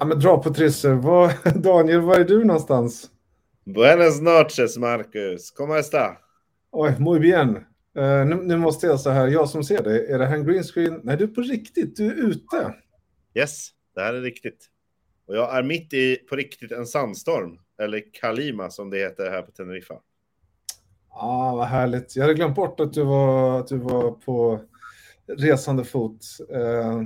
Ja, men dra på Trisser. Var, Daniel, var är du någonstans? Buenas noches, Marcus. ¿Cómo está? Oj, muy bien. Uh, nu, nu, måste jag så här, jag som ser dig, är det här en green screen? Nej, du är på riktigt, du är ute. Yes, det här är riktigt. Och jag är mitt i, på riktigt, en sandstorm. Eller Kalima som det heter här på Teneriffa. Ja, ah, vad härligt. Jag hade glömt bort att du var, att du var på resande fot. Uh,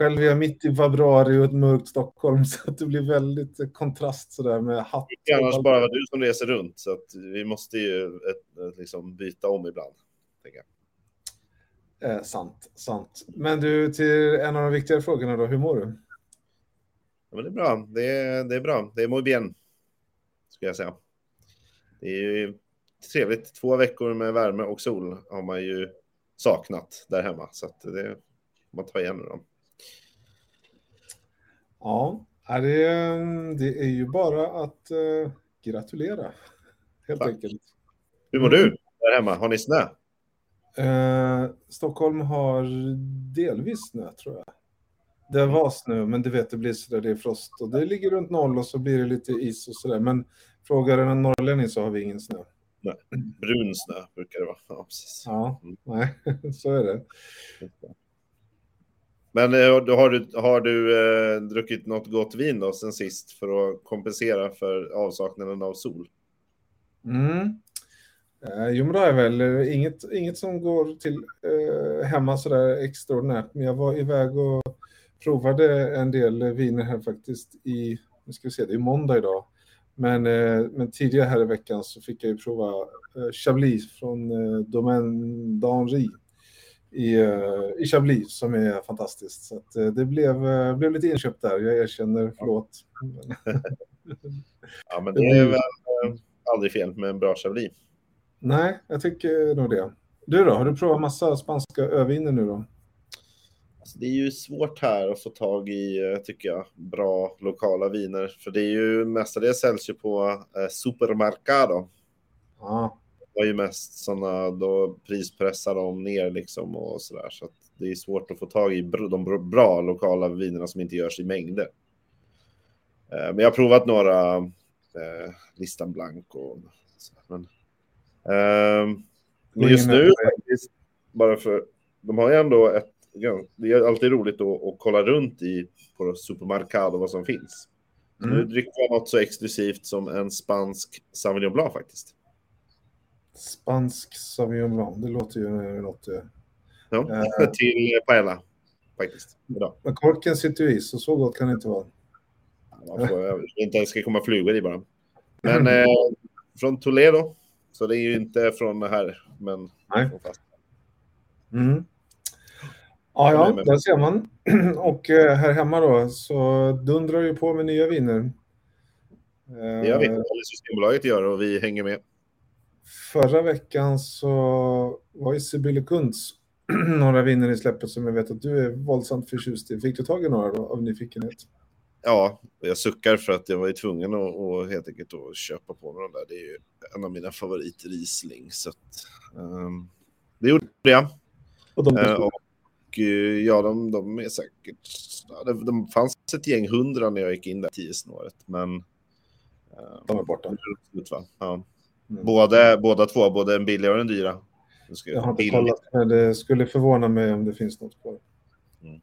själv är jag mitt i februari och ett mörkt Stockholm, så att det blir väldigt kontrast sådär med hatt. Det kan annars bara du som reser runt, så att vi måste ju ett, ett, liksom byta om ibland. Eh, sant, sant. Men du, till en av de viktigare frågorna då, hur mår du? Ja, men det är bra. Det är, det är bra. Det är muy bien, skulle jag säga. Det är ju trevligt. Två veckor med värme och sol har man ju saknat där hemma, så att det man tar igen då. Ja, det, det är ju bara att uh, gratulera, helt Tack. enkelt. Hur mår du där hemma? Har ni snö? Uh, Stockholm har delvis snö, tror jag. Det mm. var snö, men du vet, det blir sådär, det är frost och det ligger runt noll och så blir det lite is och sådär. Men frågar en norrlänning så har vi ingen snö. Nej, brun snö brukar det vara. Ja, precis. ja nej, så är det. Men eh, har du, har du eh, druckit något gott vin då sen sist för att kompensera för avsaknaden av sol? Mm. Eh, jo, men det har jag väl. Eh, inget, inget som går till eh, hemma sådär extraordinärt. Men jag var iväg och provade en del viner här faktiskt i, nu ska vi se, det är måndag idag. Men, eh, men tidigare här i veckan så fick jag ju prova eh, Chablis från eh, Domaine d'Henri i, uh, i Chablis som är fantastiskt. Så att, uh, det blev, uh, blev lite inköpt där, jag erkänner, förlåt. ja, men det är väl aldrig fel med en bra Chablis. Nej, jag tycker nog det. Du då, har du provat massa spanska öviner nu då? Alltså, det är ju svårt här att få tag i, tycker jag, bra lokala viner. För det är ju mestadels säljs ju på eh, supermercado. Ja var ju mest sådana, då prispressar de ner liksom och sådär. Så att det är svårt att få tag i de bra lokala vinerna som inte görs i mängder. Eh, men jag har provat några, eh, Listan Blanc och sådär. Men, eh, men just nu, bara för, de har ju ändå ett, det är alltid roligt att, kolla runt i på Supermercado vad som finns. Mm. Nu dricker jag något så exklusivt som en spansk Sauvignon Blanc faktiskt. Spansk Sauvignon Blanc, det låter ju något. Eh, ja, äh, till paella faktiskt. Men korken sitter ju i, så så gott kan det inte vara. Man får, inte ens ska komma flugor i bara. Men eh, från Toledo, så det är ju inte från här, men... Nej. Mm. Ja, ja, där ser man. Och eh, här hemma då så dundrar ju på med nya viner. Det gör vi. Eller Systembolaget gör och vi hänger med förra veckan så var ju Sibylle Kunz några vinnare i släppet som jag vet att du är våldsamt förtjust i. Fick du tag i några då, av nyfikenhet? Ja, jag suckar för att jag var ju tvungen att, och helt enkelt att köpa på mig de där. Det är ju en av mina favoriter, Riesling. Så att, um, det gjorde jag. Och, de uh, och uh, ja, de, de, är säkert... Ja, det, de fanns ett gäng hundra när jag gick in där tio snåret, men... Uh, de är borta. Ja. Mm. Båda, båda två, både en billiga och en dyra. Jag har inte kollat, men det skulle förvåna mig om det finns något kvar. Mm.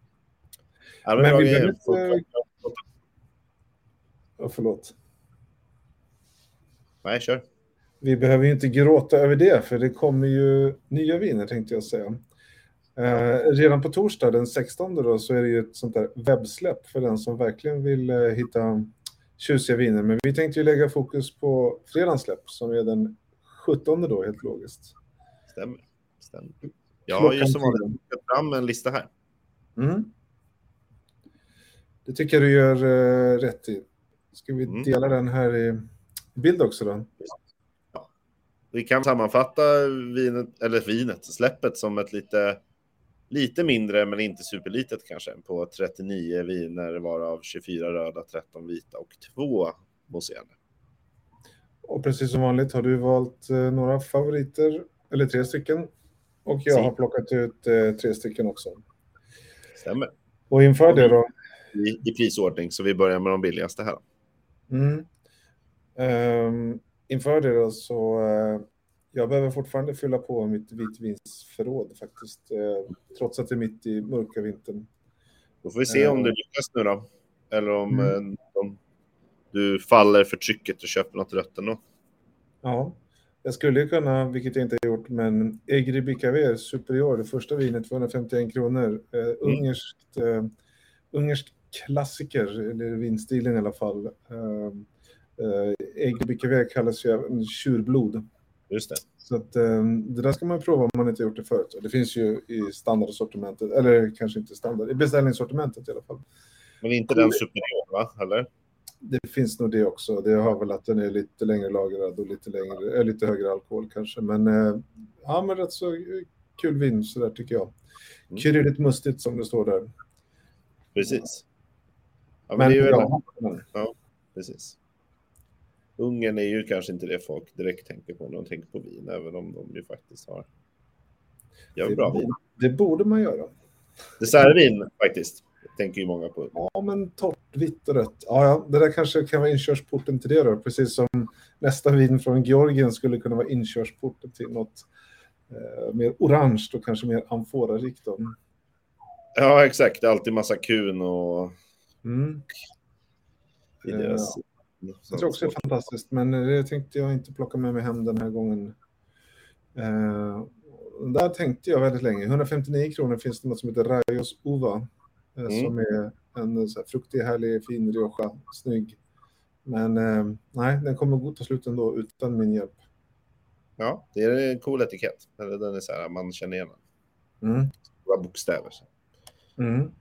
Ja, men, men vi behöver inte... Ja, förlåt. Nej, kör. Vi behöver ju inte gråta över det, för det kommer ju nya viner tänkte jag säga. Eh, redan på torsdag den 16 då, så är det ju ett sånt där webbsläpp för den som verkligen vill eh, hitta tjusiga viner. Men vi tänkte ju lägga fokus på fredagens släpp som är den 17 då, helt logiskt. Stämmer. Stämmer. Jag har ju som vanligt fram en lista här. Mm. Det tycker jag du gör uh, rätt i. Ska vi mm. dela den här i bild också då? Ja. Vi kan sammanfatta vinet, eller vinet, släppet som ett lite lite mindre, men inte superlitet kanske, på 39 viner, varav 24 röda, 13 vita och 2 mousserande. Och precis som vanligt har du valt eh, några favoriter, eller tre stycken. Och jag har plockat ut eh, tre stycken också. Stämmer. Och inför det då, i, i prisordning, så vi börjar med de billigaste här. Mm. Um, inför det då så, uh, jag behöver fortfarande fylla på mitt vitvinsförråd faktiskt, uh, trots att det är mitt i mörka vintern. Då får vi se om det lyckas nu då. Eller om, mm. om du faller för trycket och köper något rött ändå. Ja, jag skulle kunna, vilket jag inte har gjort, men Egri Bicaver Superior, det första vinet, 251 kronor. Uh, mm. ungerskt, uh, ungersk klassiker, eller vinstilen i alla fall. Uh, uh, Egri Bicaver kallas ju även tjurblod. Just det. Så att, um, det där ska man prova om man inte gjort det förut. Det finns ju i standardsortimentet, eller kanske inte standard, i beställningssortimentet i alla fall. Men inte den superior, va? Eller? Det finns nog det också. Det har väl att den är lite längre lagrad och lite, längre, lite högre alkohol kanske. Men, uh, ja, men rätt så kul vin sådär tycker jag. Mm. Kryddigt mustigt som det står där. Precis. Ja, men, men det är ju ja. Ja, precis. Ungern är ju kanske inte det folk direkt tänker på när de tänker på vin, även om de ju faktiskt har gör bra vin. Det borde man göra. Dessertvin faktiskt, tänker ju många på. Ja, men torrt, vitt och rött. Ja, ja, det där kanske kan vara inkörsporten till det då, precis som nästa vin från Georgien skulle kunna vara inkörsporten till något eh, mer orange och kanske mer amforarikt. Ja, exakt. Det alltid massa kun och... Mm. I deras... Ja. Jag tror också det är fantastiskt, men det tänkte jag inte plocka med mig hem den här gången. Eh, där tänkte jag väldigt länge. 159 kronor finns det något som heter Rayos Uva, eh, mm. som är en så här, fruktig, härlig, fin rioja, snygg. Men eh, nej, den kommer att ta slut ändå utan min hjälp. Ja, det är en cool etikett. Den är så här, man känner igen den. Mm. Stora bokstäver. Mm.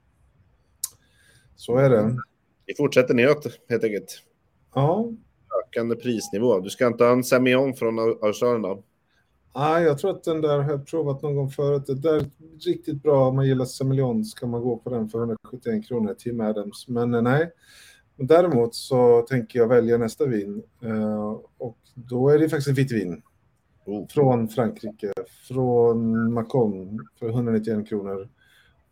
Så är det. Vi fortsätter neråt helt enkelt. Ja. Ökande prisnivå. Du ska inte ha en Semillon från Australien då? Nej, jag tror att den där har jag provat någon gång förut. Det där är riktigt bra om man gillar Semillon ska man gå på den för 171 kronor, Tim Adams. Men eh, nej, däremot så tänker jag välja nästa vin uh, och då är det faktiskt vitt vin. Oh. Från Frankrike, från Macon för 191 kronor.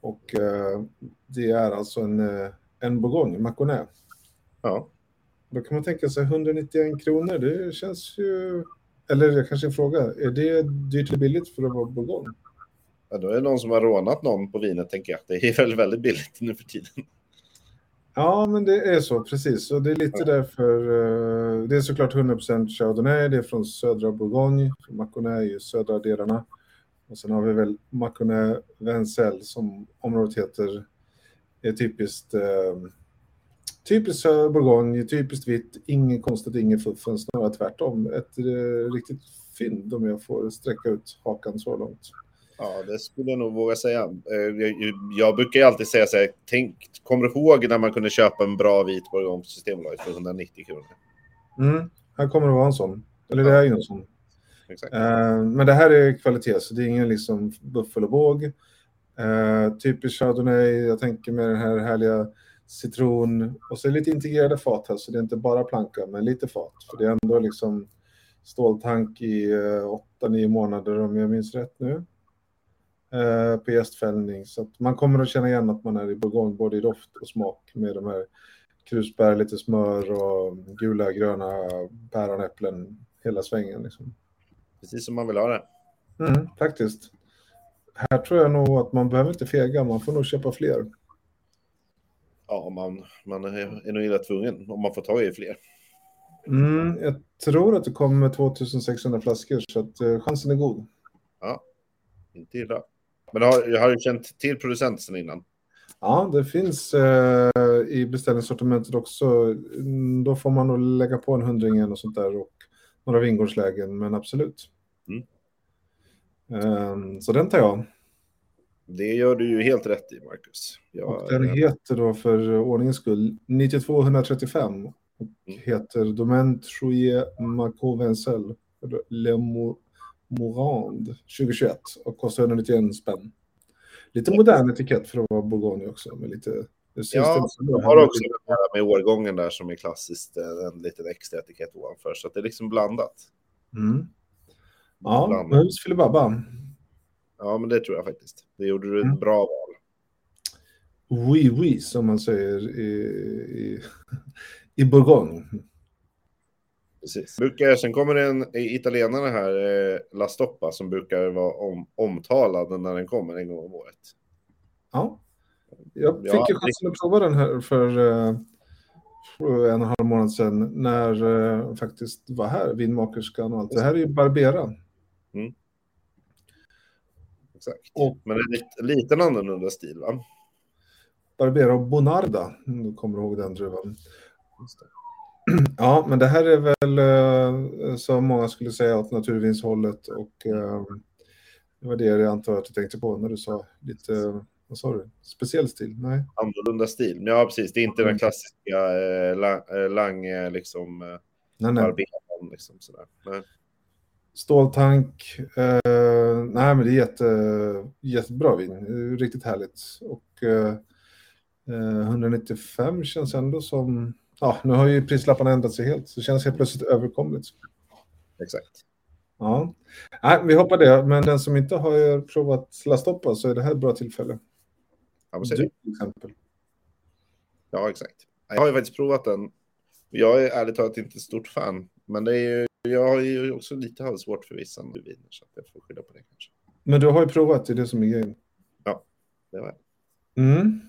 Och uh, det är alltså en, en Bourgogne, Maconais. Ja. Då kan man tänka sig 191 kronor, det känns ju... Eller jag kanske en fråga, är det dyrt eller billigt för att vara Bourgogne? Ja, då är det någon som har rånat någon på vinet, tänker jag. Det är väldigt, väldigt billigt nu för tiden. Ja, men det är så, precis. Och det är lite ja. därför... Uh, det är såklart 100% Chardonnay, det är från södra Bourgogne. Mâconnais är ju södra delarna. Och sen har vi väl Mâconnais Vencel som området heter. är typiskt... Uh, Typiskt Bourgogne, typiskt vitt, inget konstigt, inget fuffen, snarare tvärtom. Ett eh, riktigt fynd om jag får sträcka ut hakan så långt. Ja, det skulle jag nog våga säga. Eh, jag, brukar ju alltid säga så här, tänk, kommer du ihåg när man kunde köpa en bra vit Bourgogne på Systembolaget för 190 kronor? Mm, här kommer det vara en sån. Eller det är ju en sån. Exakt. Uh, men det här är kvalitet, så det är ingen liksom buffel och båg. Typiskt Chardonnay, jag tänker med den här härliga citron och så lite integrerade fat här, så det är inte bara planka, men lite fat. För det är ändå liksom ståltank i eh, åtta, nio månader om jag minns rätt nu. Eh, på gästfällning, så att man kommer att känna igen att man är i Bourgogne, både i doft och smak med de här krusbär, lite smör och gula, gröna päronäpplen, hela svängen. Liksom. Precis som man vill ha det. Mm, faktiskt. Här tror jag nog att man behöver inte fega, man får nog köpa fler ja, man, man är, nog illa tvungen om man får tag i fler. Mm, jag tror att det kommer 2600 flaskor så att eh, chansen är god. Ja, inte illa. Men har, har du känt till producenten innan? Ja, det finns eh, i beställningssortimentet också. Mm, då får man nog lägga på en hundring och sånt där och några vingårdslägen, men absolut. Mm. Eh, så den tar jag. Det gör du ju helt rätt i, Marcus. Jag, och den heter då för ordningens skull 9235 och mm. heter Domaine Trouillet Marco Vencel Le Morand 2021 och kostar 191 spänn. Lite modern etikett för att vara Bourgogne också. Med lite, ja, de har också med årgången där som är klassiskt, eh, en liten extra etikett ovanför. Så det är liksom blandat. Mm. Ja, Mums filibabba. Ja, men det tror jag faktiskt. Det gjorde du ett mm. bra val. oui oui som man säger i, i, i Bourgogne. Precis. Brukar, sen kommer det en italienare här, eh, La Stoppa, som brukar vara om, omtalad när den kommer en gång om året. Ja, jag fick Ja, ju chansen att prova den här för, eh, en och en halv månad sedan när eh, faktiskt var här, vinmakerskan och allt. Det här är ju Barbera. Exakt. Och- Men det är lite, lite en annorlunda stil, va? Barbera och Bonarda, om du kommer ihåg den druvan. Ja, men det här är väl eh, som många skulle säga åt naturvinshållet och eh, det var det jag antar att du tänkte på när du sa lite, vad sa du, speciell stil? Nej. Annorlunda stil. Ja, precis. Det är inte Mm. den klassiska eh, la, lang, eh, liksom, Nej, nej. barberan, liksom sådär. Nej. Ståltank. Eh, nej, men det är jätte, jättebra vin. Riktigt härligt. Och eh, eh, 195 känns ändå som... Ja, nu har ju prislapparna ändrat sig helt, så det känns helt plötsligt överkomligt. Exakt. Ja, nej, vi hoppar det. Men den som inte har provat La Stoppa så är det här ett bra tillfälle. Ja, Du till exempel. ja, exakt. Jag har ju faktiskt provat den. Jag är ärligt talat inte stort fan. Men det är ju, jag har ju också lite halvsvårt för vissa viner. Så att jag får skylla på det kanske. Men du har ju provat, det är det som är grejen. Det var. Mm.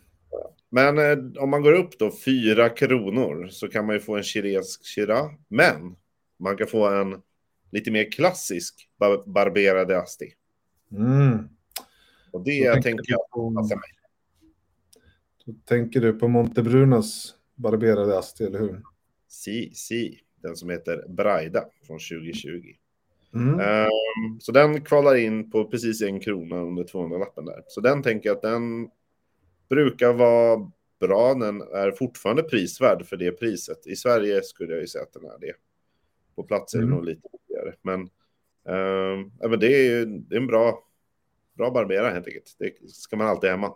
Men eh, om man går upp då fyra kronor så kan man ju få en chilensk Shiraz. Men man kan få en lite mer klassisk bar barberade Asti. Mm. Och det jag tänker jag på- passar mig. Då tänker du på Montebrunas barberade asti, eller hur? Si, si. Den som heter Braida från 2020. Mm. Ehm, så den kvalar in på precis en krona under 200-lappen där. Så den tänker jag att den brukar vara bra. Den är fortfarande prisvärd för det priset. I Sverige skulle jag ju säga att den är det. På plats är det Mm. nog lite billigare. Men, ehm, ja, men det är det är en bra, bra barberare helt enkelt. Det ska man alltid hemma.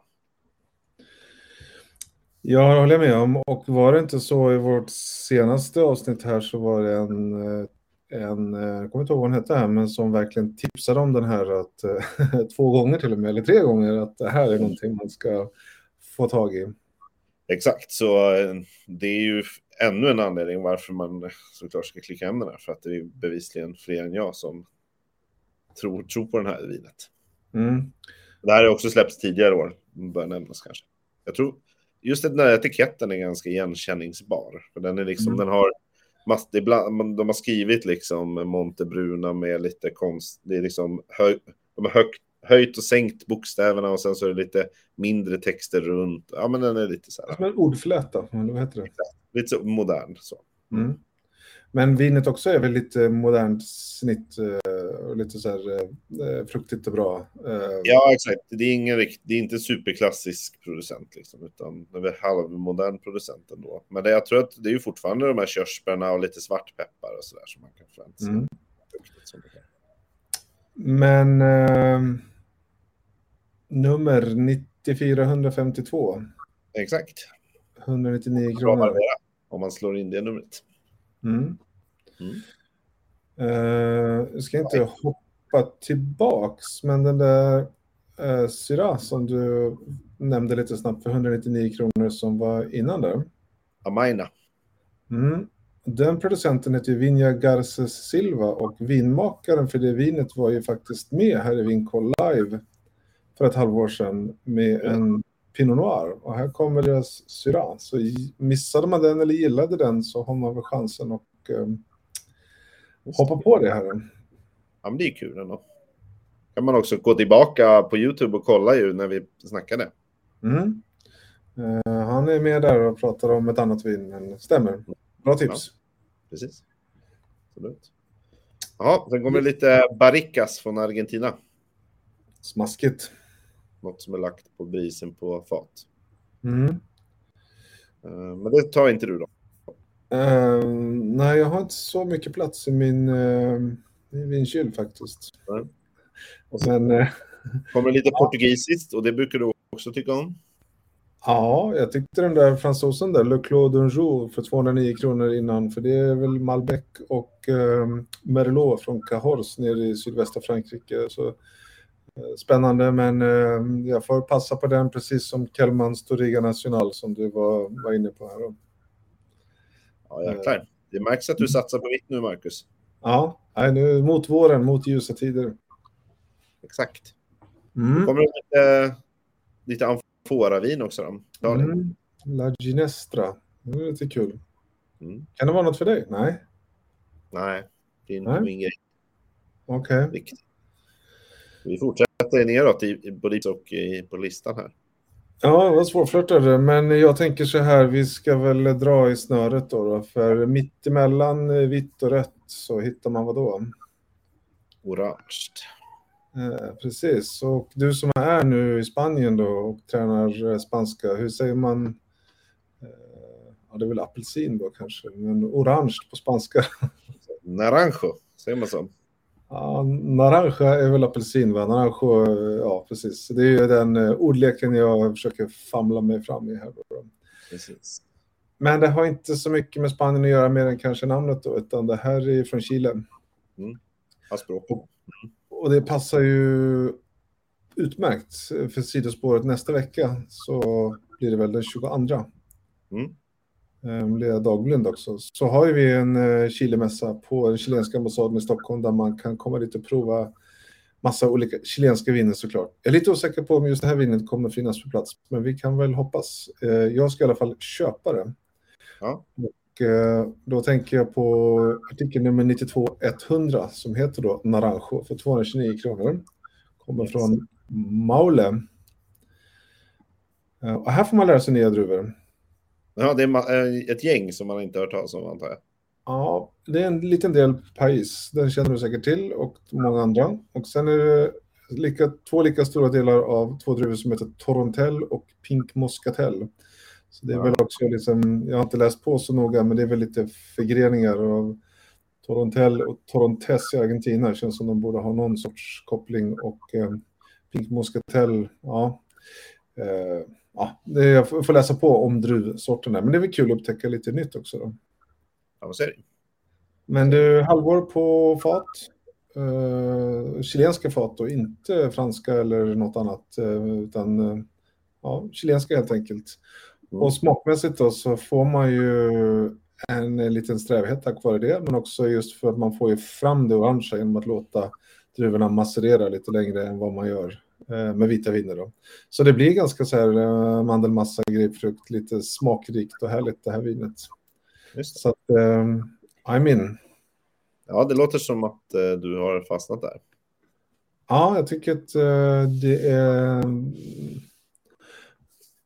Ja, det håller jag med om. Och var det inte så i vårt senaste avsnitt här så var det en, eh, en eh, jag kommer inte ihåg vad hon hette här, men som verkligen tipsade om den här att, eh, två gånger till och med, eller tre gånger, att det här är någonting man ska få tag i. Exakt, så det är ju ännu en anledning varför man såklart ska klicka hem den här. För att det är bevisligen fler än jag som tror, tror på den här vinet. Mm. Det här har också släppts tidigare år, bör nämnas kanske. Jag tror just den där etiketten är ganska igenkänningsbar. För den är liksom, Mm. den har de har skrivit liksom Montebruna med lite konst, det är liksom höj, de har högt, höjt och sänkt bokstäverna och sen så är det lite mindre texter runt. Ja, men den är lite så här, Som en ordfläta, eller vad heter det? lite så modern så. Mm. Men vinet också är väl lite modernt snitt eh, och lite så här eh, fruktigt och bra. Eh, Ja, exakt. Det är, ingen rikt, det är inte superklassisk producent, liksom, utan det är halvmodern producent ändå. Men det, jag tror att det är ju fortfarande de här körsbärna och lite svartpeppar och sådär som man kan förvänta sig. Mm. Men eh, nummer 9452, Exakt. 199 Bra kronor. Om man slår in det numret. Mm. Mm. Eh, jag ska inte hoppa tillbaks, men den där uh, Syrah som du nämnde lite snabbt för 199 kronor som var innan där. Amaina. Mm. Den producenten heter Vinja Garces Silva och vinmakaren för det vinet var ju faktiskt med här i Vinkoll Live för ett halvår sedan med en Pinot Noir. Och här kommer deras Syrah. Så missade man den eller gillade den så har man väl chansen att eh, hoppa på det här. Ja, men det är kul ändå. Kan man också gå tillbaka på YouTube och kolla ju när vi snackade. Mm. Eh, han är med där och pratar om ett annat vin, men stämmer. Bra tips. Precis. Absolut. Ja, sen kommer det lite Barricas från Argentina. Smaskigt. Något som är lagt på brisen på fat. Mm. Eh, Men det tar inte du då. Eh, nej, jag har inte så mycket plats i min, uh, i min kyl faktiskt. Nej. Och sen eh, kommer lite portugisiskt och det brukar du också tycka om. ja, jag tyckte den där fransosen där, Le Clos d'un Jour för 209 kronor innan, för det är väl Malbec och Merlot från Cahors nere i sydvästra Frankrike. Så, Spännande, men eh, jag får passa på den precis som Kellmans Toriga National som du var, var inne på här. Ja, jäklar. Det märks att du satsar på vitt nu, Marcus. Ja, nej, nu mot våren, mot ljusa tider. Exakt. Mm. Kommer lite, lite amforavin också då? Mm. La Ginestra, det är lite kul. Mm. Kan det vara något för dig? Nej, Nej, det är inte Nej. min grej okej. riktigt. Vi fortsätter neråt i, både och i, på listan här. Ja, det var svårflörtade, men jag tänker så här, vi ska väl dra i snöret då, då för mittemellan vitt och rött så hittar man vad då? Orange. Eh, precis, och du som är nu i Spanien då och tränar spanska, hur säger man? Eh, ja, det är väl apelsin då kanske, men orange på spanska. Naranjo, säger man så? Ja, naranja är väl apelsin, va? Naranjo, eh, ja precis. Det är ju den eh, ordleken jag försöker famla mig fram i här. Då. Precis. Men det har inte så mycket med Spanien att göra mer än kanske namnet då, utan det här är från Chile. Ja, språk. Och det passar ju utmärkt för sidospåret nästa vecka så blir det väl den 22. Mm. Eh, blir jag dagblind också. Så har vi en eh, Chilemässa på den chilenska ambassaden i Stockholm där man kan komma dit och prova massa olika chilenska viner såklart. Jag är lite osäker på om just det här vinet kommer finnas på plats, men vi kan väl hoppas. Eh, Jag ska i alla fall köpa det. Ja. Och eh, då tänker jag på artikel nummer 92100 som heter då Naranjo för 229 kronor. Kommer från Maule. Eh, Och här får man lära sig nya druvor. Ja, det är eh, ett gäng som man inte har hört talas om, antar jag. Ja, det är en liten del Paris. Den känner du säkert till och många andra. Och sen är det lika, två lika stora delar av två druvor som heter Torontel och Pink Moscatel. Så det är Ja. väl också liksom, jag har inte läst på så noga, men det är väl lite förgreningar av Torontel och Torontes i Argentina. Det känns som de borde ha någon sorts koppling och eh, Pink Moscatel, ja. Eh, ja, jag får läsa på om druvsorterna, men det är väl kul att upptäcka lite nytt också då. Ja, vad säger du? Men du, halvår på fat. Uh, chilenska fat och inte franska eller något annat. eh, utan uh, ja, chilenska helt enkelt. Mm. Och smakmässigt då så får man ju en liten strävhet tack vare det. Men också just för att man får ju fram det orangea genom att låta druvorna masserera lite längre än vad man gör med vita viner. Då. Så det blir ganska så här eh, mandelmassa, grapefrukt, lite smakrikt och härligt det här vinet. Just det. Så att, eh, I'm in. Ja, det låter som att eh, du har fastnat där. Ja, jag tycker att eh, det är mm,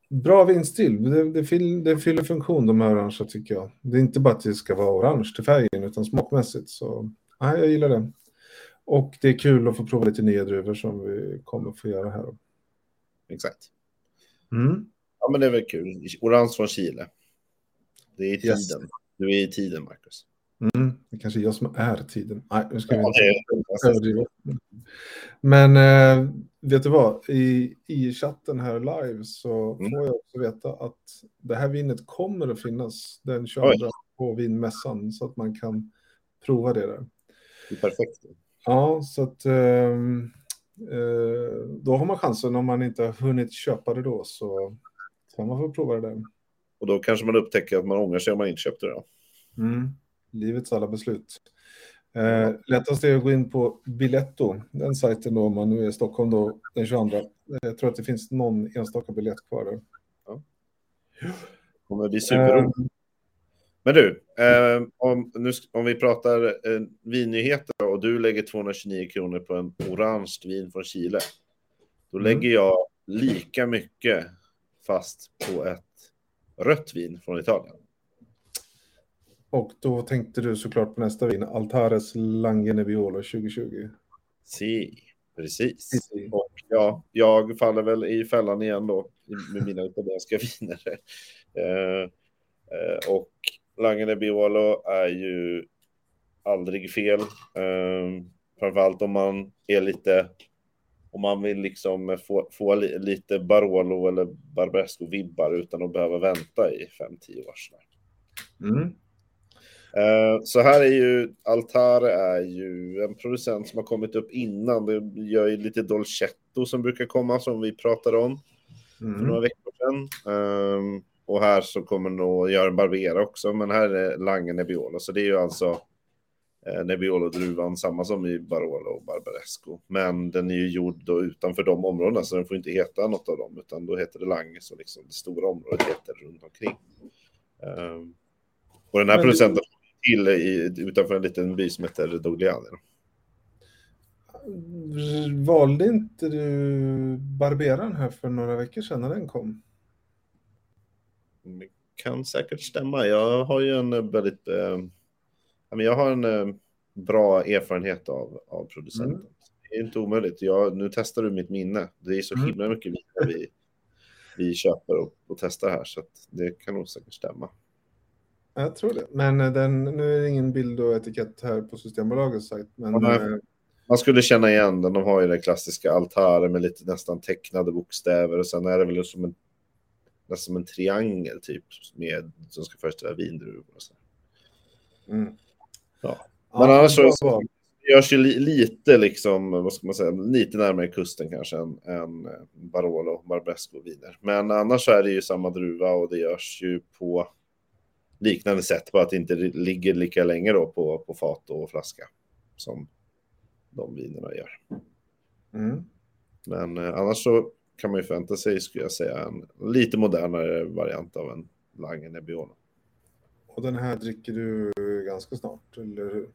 bra vinstil. Det, det, fyll, det fyller funktion de här orangea tycker jag. Det är inte bara att det ska vara orange till färgen utan smakmässigt. Så ja, jag gillar det. Och det är kul att få prova lite nya druvor som vi kommer få göra här. Exakt. Mm. Ja, men det är väl kul. Orange från Chile. Det är i Yes. tiden. Du är i tiden, Marcus. Mm. Det kanske är jag som är tiden. Nej, nu ska vi inte överdriva. Men eh, vet du vad? I, I chatten här live så Mm. får jag också veta att det här vinet kommer att finnas den 22 Oj. på vinmässan så att man kan prova det där. Det är perfekt. Ja, så att ehm, eh, då har man chansen om man inte har hunnit köpa det då så kan man få prova det där. Och då kanske man upptäcker att man ångrar sig om man inte köpte det. Då. Mm. Livets alla beslut. Eh, lättast är att gå in på Biletto, den sajten då, om man nu är i Stockholm då, den 22. Eh, Jag tror att det finns någon enstaka biljett kvar där. Det kommer bli superroligt. Eh, Men du, eh, om, nu, om vi pratar eh, vinnyheter och du lägger 229 kronor på en orange vin från Chile. Då Mm. lägger jag lika mycket fast på ett rött vin från Italien. och då tänkte du såklart på nästa vin, Altares Lange Nebbiolo 2020. Si, precis. Precis. Och ja, jag faller väl i fällan igen då med mina italienska viner. Eh, eh, och Lange Nebbiolo är ju aldrig fel. Eh, framförallt om man är lite, om man vill liksom få, få li, lite Barolo eller Barbaresco-vibbar utan att behöva vänta i 5-10 år. Mm. Eh, så här är ju Altare är ju en producent som har kommit upp innan. Det gör ju lite Dolcetto som brukar komma som vi pratade om för några Mm. veckor sedan. Ehm, och här så kommer nog göra Barbera också, men här är Lange Nebbiolo. Så det är ju alltså eh, Nebbiolo-druvan, samma som i Barolo och Barbaresco. Men den är ju gjord då utanför de områdena, så den får inte heta något av dem, utan då heter det Lange, så liksom det stora området heter runt omkring. Ehm, och den här Men- producenten till i, utanför en liten by som heter Dogliani. Valde inte du Barberan här för några veckor sedan när den kom? Det kan säkert stämma. Jag har ju en eh, väldigt... Eh, men jag har en eh, bra erfarenhet av, av producenten. Mm. Det är inte omöjligt. Jag, nu testar du mitt minne. Det är så Mm. himla mycket viner vi, vi köper och, och testar här, så det kan nog säkert stämma. Jag tror det. Men eh, den, nu är det ingen bild och etikett här på Systembolagets sajt. Men eh, Man skulle känna igen den. De har ju den klassiska altären med lite nästan tecknade bokstäver och sen är det väl som en, nästan som en triangel typ med, som ska föreställa vindruvor och så. mm. Ja. Ja, Men annars bra så- görs ju li, lite liksom, vad ska man säga, lite närmare kusten kanske än, än eh, Barolo och Barbesco viner. Men annars så är det ju samma druva och det görs ju på liknande sätt, bara att det inte ligger lika länge då på, på fat och flaska som de vinerna gör. Mm. Men eh, annars så kan man ju förvänta sig, skulle jag säga, en lite modernare variant av en Lange Nebbiolo. Och den här dricker du ganska snart, eller hur?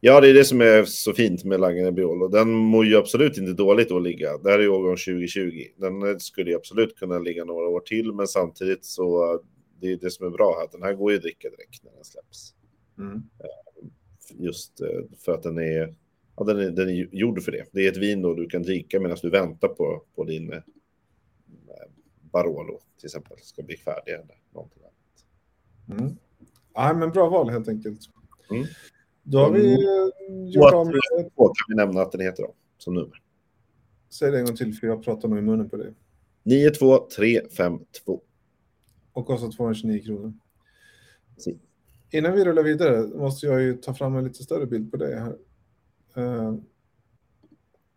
Ja, det är det som är så fint med Lange Nebbiolo. Den mår ju absolut inte dåligt att ligga. Det här är årgång 2020. Den eh, skulle ju absolut kunna ligga några år till, men samtidigt så det är det som är bra här. Den här går ju att dricka direkt när den släpps. Mm. Just eh, för att den är, ja, den är, den är gjord för det. Det är ett vin då du kan dricka medan du väntar på, på din eh, Barolo till exempel ska bli färdig eller någonting annat. Mm. Ja, men bra val helt enkelt. Mm. Då har vi eh, gjort av med... Kan vi nämna att den heter då, som nummer. Säg det en gång till för jag pratar nog i munnen på dig. 92352. Och kostar 229 kronor. Si. Innan vi rullar vidare måste jag ju ta fram en lite större bild på dig här. Eh,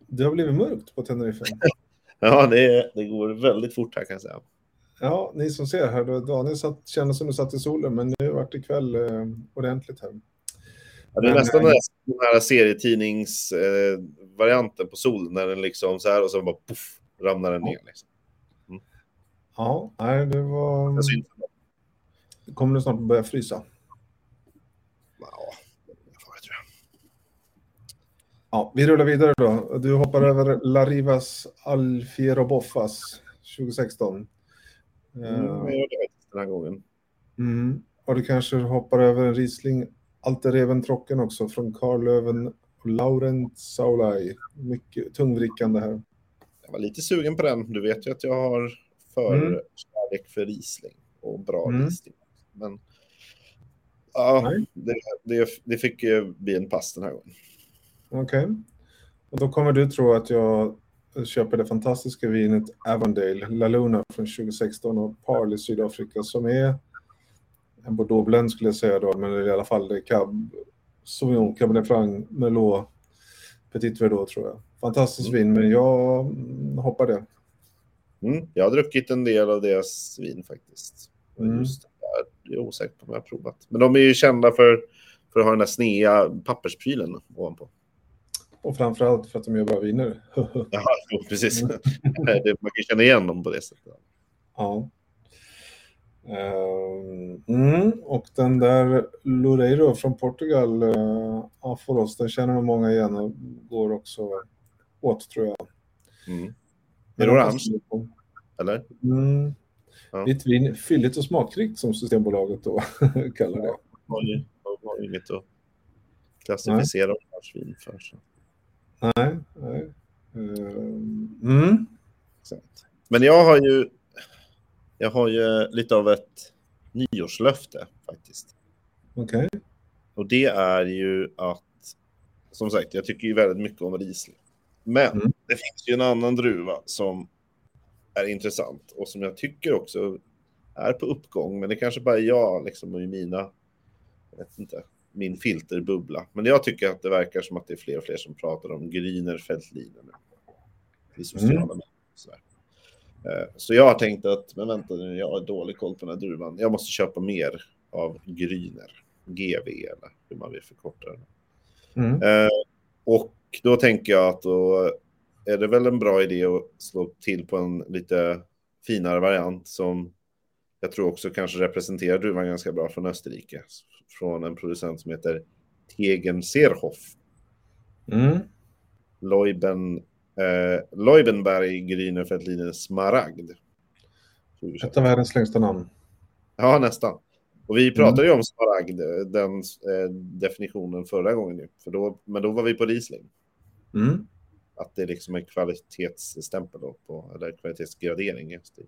Det har blivit mörkt på Teneriffa. Ja, det, det går väldigt fort här kan jag säga. Ja, ni som ser här, Daniel satt, kände som du satt i solen, men nu vart det kväll eh, ordentligt här. Ja, det är Men, nästan eh, den här, serietidningsvarianten eh, på sol när den liksom så här och så bara puff, ramlar den ner. Liksom. Ja, nej, det var... Syns. Kommer det snart börja frysa? Ja. Ja, vi rullar vidare då. Du hoppar över Larivas Alfiero Boffas 2016. Mm, Eh, jag gör det den här gången. Mm. Och du kanske hoppar över en Riesling Altereven Trocken också från Carl Löven och Laurent Saulay. Mycket tungvrickande här. Jag var lite sugen på den. Du vet ju att jag har förkärlek för Riesling och bra Mm. Riesling. Men ja, det, det, det fick ju bli en pass den här gången. Okej. Och då kommer du tro att jag köper det fantastiska vinet Avondale La Luna från 2016 och Parle i Sydafrika som är en Bordeaux Blend skulle jag säga då, men i alla fall är Cab Sauvignon, Cabernet Franc, Merlot, Petit Verdot tror jag. Fantastiskt vin, men jag mm, hoppar det. Mm, jag har druckit en del av deras vin faktiskt. Mm. Just det där, jag är osäker på om jag har provat. Men de är ju kända för, för att ha den där snea pappersprylen ovanpå. Och framförallt för att de gör bra viner. Ja, precis. det, man kan känna igen dem på det sättet. ja. Ehm, mm, och den där Loureiro från Portugal, uh, Aforos, den känner nog många igen och går också åt tror jag. Mm. Är det de orange? Eller? Mm. Ja. Vitt vin, fylligt och smakrikt som Systembolaget då kallar det. har ju, har inget att klassificera vin för. Så. Nej, nej. Ehm, mm. Men jag har ju jag har ju lite av ett nyårslöfte faktiskt. Okej. Och det är ju att, som sagt, jag tycker ju väldigt mycket om Riesling. Men Mm. det finns ju en annan druva som är intressant och som jag tycker också är på uppgång. Men det kanske bara är jag liksom och i mina vet inte, min filterbubbla. Men jag tycker att det verkar som att det är fler och fler som pratar om Grüner Veltliner nu. I sociala Mm. medier. Eh, Så jag har tänkt att, men vänta nu, jag har dålig koll på den här druvan. Jag måste köpa mer av Grüner. GV eller hur man vill förkorta det. Mm. Eh, och då tänker jag att då är det väl en bra idé att slå till på en lite finare variant som jag tror också kanske representerar druvan ganska bra från Österrike. Från en producent som heter Tegen Serhoff. Mm. Leuben, eh, Leubenberg Grüner Veltliner Smaragd. Ett av världens längsta namn. Ja, nästan. Och vi pratade ju om smaragd, den eh, definitionen förra gången ju. För då, men då var vi på Riesling. Mm. Att det är liksom en kvalitetsstämpel då på, eller kvalitetsgradering. Just det.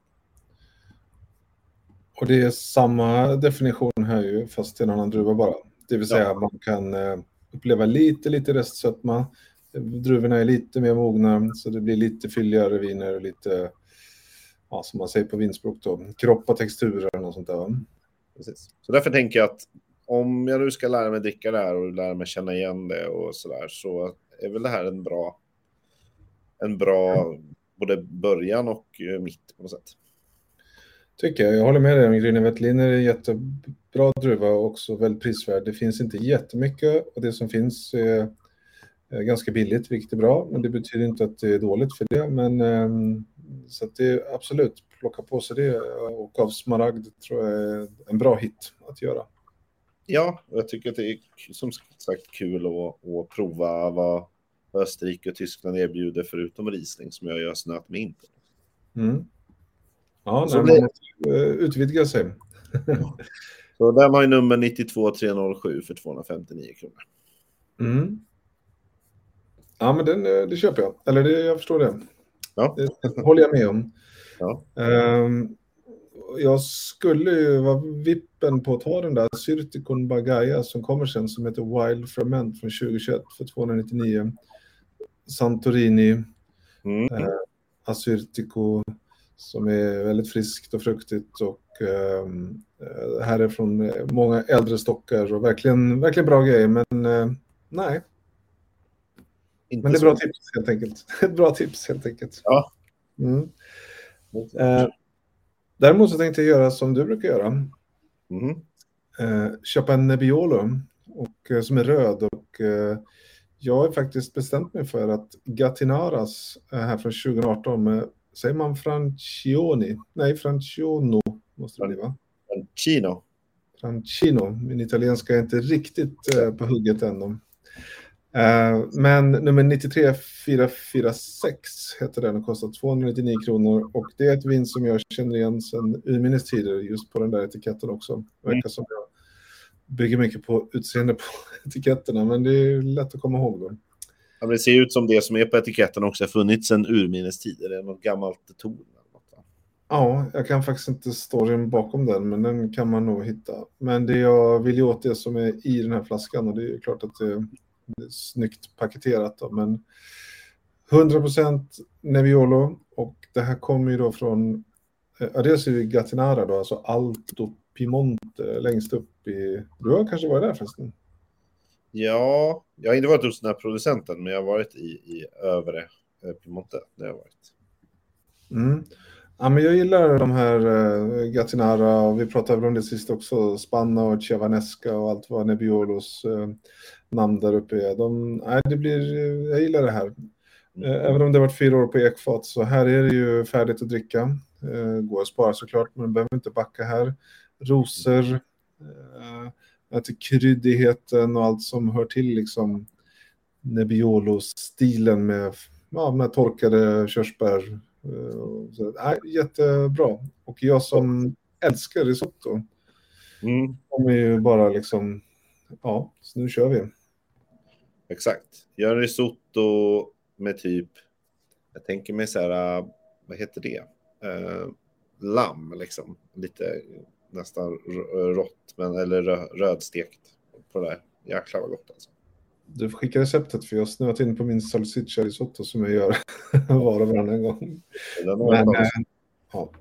Och det är samma definition här ju, fast i en annan druva bara. Det vill säga Ja. man kan eh, uppleva lite, lite restsötma. Druvorna är lite mer mogna, så det blir lite fylligare viner och lite, ja, som man säger på vinspråk då, kropp och texturer och sånt där. Precis. Så därför tänker jag att om jag nu ska lära mig dricka det här och lära mig känna igen det och sådär så är väl det här en bra, en bra både början och eh, mitt på något sätt. Tycker jag. Jag håller med dig om Grüne Veltliner är jättebra druva och också väldigt prisvärd. Det finns inte jättemycket och det som finns är ganska billigt, vilket är bra. Men det betyder inte att det är dåligt för det. Men ehm, så att det är absolut, plocka på sig det och av smaragd tror jag är en bra hit att göra. Ja, jag tycker att det är som sagt kul att, att prova vad Österrike och Tyskland erbjuder förutom Riesling som jag gör snöt mig in på. Mm. Ja, Så nej, man måste eh, utvidga sig. Så där har ju nummer 92307 för 259 kronor. Mm. Ja, men den, eh, det köper jag. Eller det, jag förstår det. Ja. Det håller jag med om. Ja. Ehm, jag skulle ju vara vippen på att ta den där Syrtikon Bagaya som kommer sen som heter Wild Ferment från 2021 för 299. Santorini, Mm. Assyrtiko som är väldigt friskt och fruktigt och ehm, eh, här är från eh, många äldre stockar och verkligen, verkligen bra grejer men eh, nej, Inte men det är så- bra tips helt enkelt. Ett bra tips helt enkelt. Ja. Mm. Eh, däremot så tänkte jag göra som du brukar göra. Mhm. Eh, köpa en Nebbiolo och, eh, som är röd och eh, jag har faktiskt bestämt mig för att Gatinaras här från 2018 med, säger man Francioni? Nej, Franciano måste det bli va? Chino. Francino. Min italienska är inte riktigt eh, på hugget ännu. Eh, men nummer 93446 heter den och kostar 299 kronor. Och det är ett vin som jag känner igen sedan urminnes tider just på den där etiketten också. Det verkar som jag bygger mycket på utseende på etiketterna, men det är lätt att komma ihåg dem. Ja, det ser ut som det som är på etiketten också har funnits sedan urminnes tider. Det är något gammalt torn. Ja, jag kan faktiskt inte storyn bakom den, men den kan man nog hitta. Men det jag vill åt det som är i den här flaskan och det är klart att det snyggt paketerat då, men 100% Nebbiolo och det här kommer ju då från, eh, ja, dels är det Gattinara då, alltså Alto Piemonte längst upp i, du har kanske varit där förresten? Ja, jag har inte varit hos den här producenten, men jag har varit i, i övre eh, Piemonte. Det har jag varit. Mm. Ja, men jag gillar de här uh, Gattinara och vi pratade väl om det sist också, Spanna och Chiavanesca och allt vad nebiolos uh, eh, namn där uppe är. De, nej, det blir, eh, jag gillar det här. Även om det har varit fyra år på ekfat så här är det ju färdigt att dricka. Går att spara såklart, men behöver inte backa här. Rosor, eh, kryddigheten och allt som hör till liksom Nebbiolo-stilen med, ja, med torkade körsbär. Eh, så, nej, jättebra. Och jag som älskar risotto Mm, kommer ju bara liksom, ja, så nu kör vi. exakt. Gör en risotto med typ, jag tänker mig så här, vad heter det? Eh, lamm liksom. Lite nästan rått, men, eller rö, rödstekt på det där. Jäklar vad gott alltså. Du får skicka receptet för jag har snöat in på min salsiccia risotto som jag gör var och varannan gång. Men, eh, ja.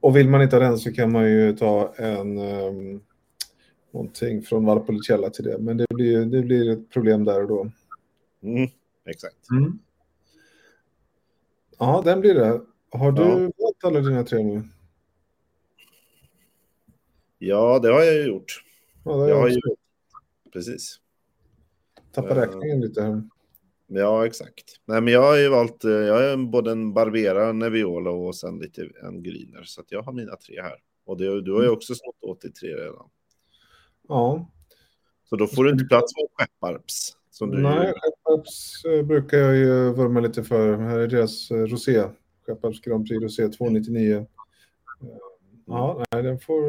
Och vill man inte ha den så kan man ju ta en um, någonting från Valpolicella till det. Men det blir, det blir ett problem där och då. Mm, exakt. Mm. Ja, den blir det. Har du Ja. valt alla dina tre nu? Ja, det har jag gjort. Ja, Jag har jag ju... också. Precis. Tappat eh, räkningen lite. Ja, exakt. Nej, men jag har ju valt, eh, jag är både en Barbera, en Nebbiolo och sen lite en Griner. Så jag har mina tre här. Och det, du har ju också snott 83 redan. Ja, Så då får du inte plats med Skepparps. Nej, Skepparps eh, brukar jag ju vurma lite för. Här är deras Rosé. Skepparps Grand Prix Rosé 299. Eh, Ja, nej, den får,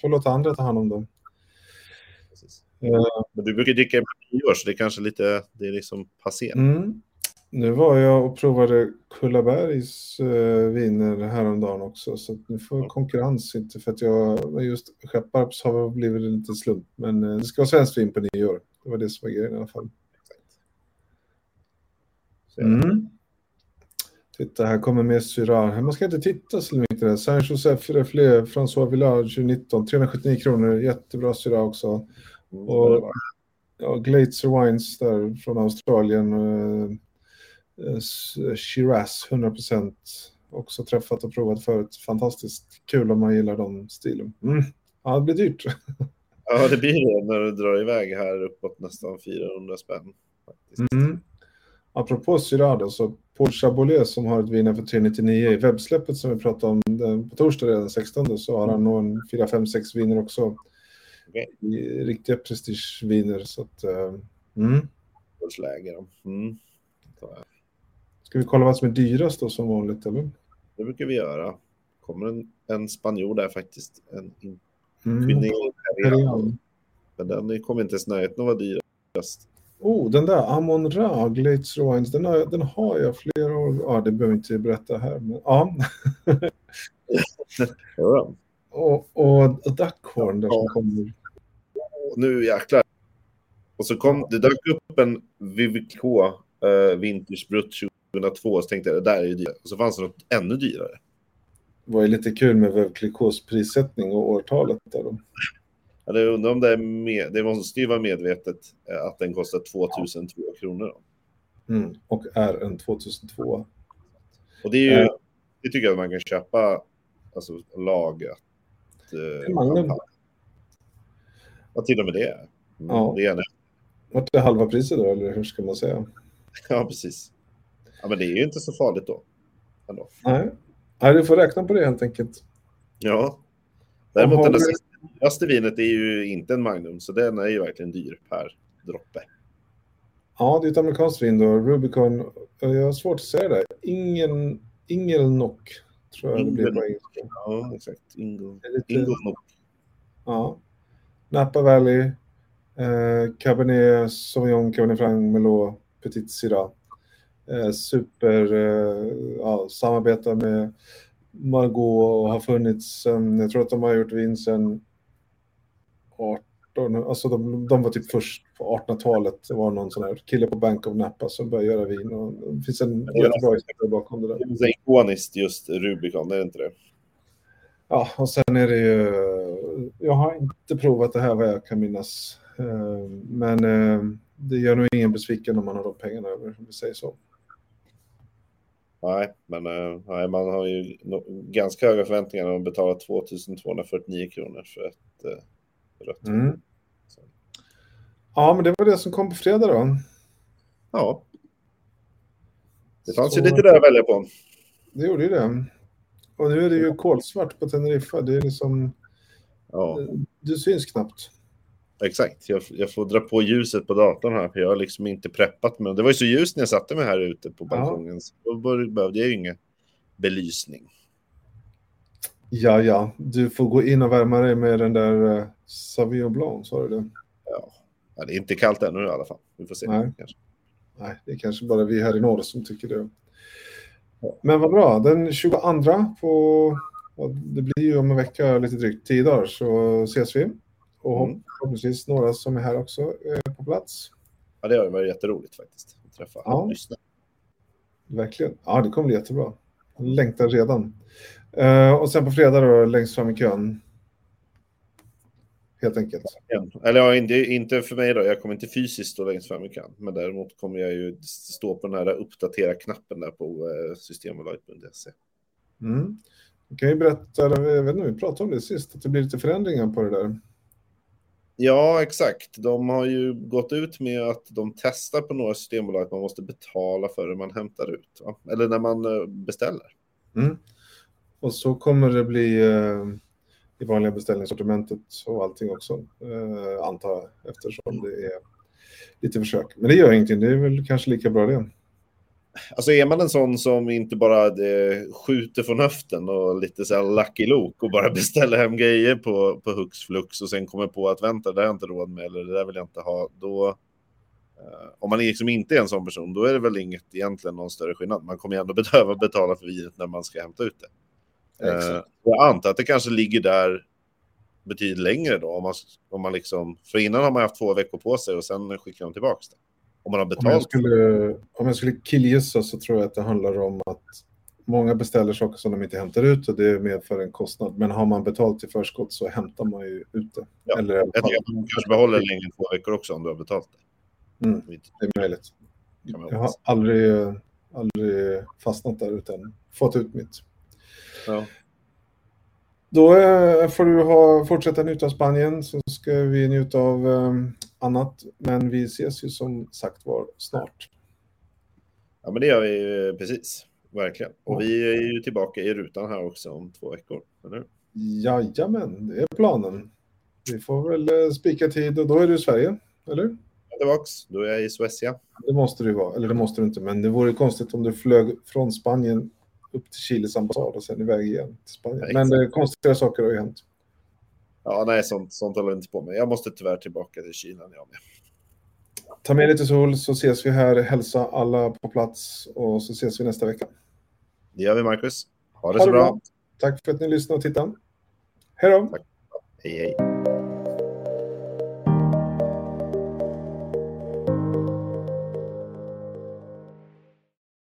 får låta andra ta hand om dem. Eh, Men du brukar dricka på nyår, så det är kanske lite, det är liksom passé. Mm. Nu var jag och provade Kullabergs eh, viner häromdagen också, så nu får jag konkurrens inte för att jag, just Skepparps har blivit en liten slump, men eh, det ska vara svenskt vin på nyår. Det var det som var grejen i alla fall. Mm. Titta, här kommer mer Syrah. Man ska inte titta så mycket där. Saint-Joseph Reflé, François Village 2019, 379 kronor. Jättebra Syrah också. Mm, Och ja, Glazer Wines där från Australien. Eh, eh, Shiraz 100%. Också träffat och provat förut. Fantastiskt kul om man gillar de stilen. Mm. Ja, det blir dyrt. Ja, det blir det när du drar iväg här uppåt nästan 400 spänn. Faktiskt. Mm. Apropå Syrah så Paul Chabolet som har ett vin för 399 i webbsläppet som vi pratade om den, på torsdag den 16 så har han nog en 4, 5, 6 viner också. I, riktiga prestigeviner så att... eh, mm. Mm. Ska vi kolla vad som är dyrast då som vanligt eller? Det brukar vi göra. kommer en, en spanjor där faktiskt. En Mm. Men den kommer inte ens av att vara dyrast. Oh, den där Amon Ra, Glazer Wines, den har, den har jag flera år. Ja, det behöver vi inte berätta här. Men, ja. Ja. Och, och Duckhorn där som kommer. Och nu jäklar. Och så kom det dök upp en Vivico uh, Vintage Brut 2002. Så tänkte jag det där är ju dyrt. Och så fanns det något ännu dyrare. Det var ju lite kul med Veuve Clicquots prissättning och årtalet där. Då. Ja, det undrar om det är med, det måste ju vara medvetet eh, att den kostar 2002 kronor. Mm. Och är en 2002. Och det är ju, Eh. det tycker jag att man kan köpa, alltså lagat. Eh, Magnum. Ja, till och med det. Mm, Ja. Det är gärna. Vart det halva priset då, eller hur ska man säga? Ja, precis. Ja, men det är ju inte så farligt då. Ändå. Nej, Nej du får räkna på det helt enkelt. Ja. Däremot det dyraste vinet är ju inte en Magnum, så den är ju verkligen dyr per droppe. Ja, det är ett amerikanskt vin då, Rubicon. Jag har svårt att säga det. Ingen, Ingelnock, tror jag det blir på engelska. Ja, exakt. Ingo. Ingo. Ja. Napa Valley, eh, Cabernet Sauvignon, Cabernet Franc, Merlot, Petit Syrah. Eh, super, eh, ja, samarbetar med Margaux och har funnits sen, jag tror att de har gjort vin sen 18, alltså de, de var typ först på 1800-talet. Det var någon sån här kille på Bank of Napa som började göra vin och det finns en jättebra historia bakom det där. Det är ikoniskt just Rubicon, är det inte det? Ja, och sen är det ju... Jag har inte provat det här vad jag kan minnas. Eh, Men eh, det gör nog ingen besviken om man har de pengarna över, om vi säger så. Nej, men eh, nej, man har ju ganska höga förväntningar när man betalar 2249 kronor för ett eh, rött. Mm. Ja, men det var det som kom på fredag då. Ja, det fanns ju Så- lite där att välja på. Det gjorde ju det. Och nu är det ju kolsvart på Teneriffa. Det är liksom... Ja, Du syns knappt. exakt. Jag, jag får dra på ljuset på datorn här, för jag har liksom inte preppat mig. Det var ju så ljust när jag satte mig här ute på balkongen, så då behövde jag ju ingen belysning. Ja, ja. Du får gå in och värma dig med den där uh, Sauvignon Blanc, sa du det? Ja. Ja, det är inte kallt ännu i alla fall. Vi får se. Nej. Kanske. Nej, det är kanske bara vi här i norr som tycker det. Men vad bra, den 22 på, det blir ju om en vecka, lite drygt tio dagar, så ses vi. Och Mm. förhoppningsvis några som är här också är på plats. Ja, det har varit jätteroligt faktiskt. Att träffa Ja. och lyssna. Verkligen. Ja, det kommer bli jättebra. Jag längtar redan. Eh, och sen på fredag då, längst fram i kön. Helt enkelt. Eller ja, inte, inte för mig då, jag kommer inte fysiskt stå längst fram i kan, men däremot kommer jag ju stå på den här uppdatera-knappen där på eh, systembolaget.se. Mm. Jag kan ju berätta, jag vet inte om vi pratade om det sist, att det blir lite förändringar på det där. Ja, exakt. De har ju gått ut med att de testar på några systembolag att man måste betala för det man hämtar ut. Va? Eller när man eh, beställer. Mm. Och så kommer det bli eh, i vanliga beställningssortimentet och allting också, eh, antar jag, eftersom det är lite försök. Men det gör ingenting, det är väl kanske lika bra det. Alltså är man en sån som inte bara eh, skjuter från höften och lite så här lucky look och bara beställer hem grejer på, på hux flux och sen kommer på att vänta, det har jag inte råd med eller det där vill jag inte ha, då eh, om man liksom inte är en sån person, då är det väl inget egentligen någon större skillnad. Man kommer ju ändå behöva betala för vinet när man ska hämta ut det. Eh, jag antar att det kanske ligger där betydligt längre då, om man, om man liksom, för innan har man haft två veckor på sig och sen skickar de tillbaka det. Om man har betalt. Om jag skulle, om jag skulle killgissa så tror jag att det handlar om att många beställer saker som de inte hämtar ut och det medför en kostnad. Men har man betalt i förskott så hämtar man ju ut det. Ja, Eller, jag tänker att man kanske behåller längre än två veckor också om du har betalt det. Mm, det är möjligt. Jag har aldrig, aldrig fastnat där utan fått ut mitt. Ja. Då eh, får du ha, fortsätta njuta av Spanien så ska vi njuta av um, annat. Men vi ses ju som sagt var snart. Ja, men det gör vi precis. Verkligen. Och ja. vi är ju tillbaka i rutan här också om två veckor. Eller? Jajamän, det är planen. Vi får väl eh, spika tid och då är du i Sverige, eller? Tillbaks, då är jag i Suecia. Det måste du vara, eller det måste du inte, men det vore konstigt om du flög från Spanien upp till Chiles ambassad och sen iväg igen till Spanien. Ja, men eh, konstiga saker har ju hänt. Ja, nej, sånt, sånt håller inte på med. Jag måste tyvärr tillbaka till Kina jag med. Ta med lite sol så ses vi här. Hälsa alla på plats och så ses vi nästa vecka. Det gör vi, Marcus. Ha det ha så det bra. bra. Tack för att ni lyssnade och tittade. Hej då. Tack. Hej, hej.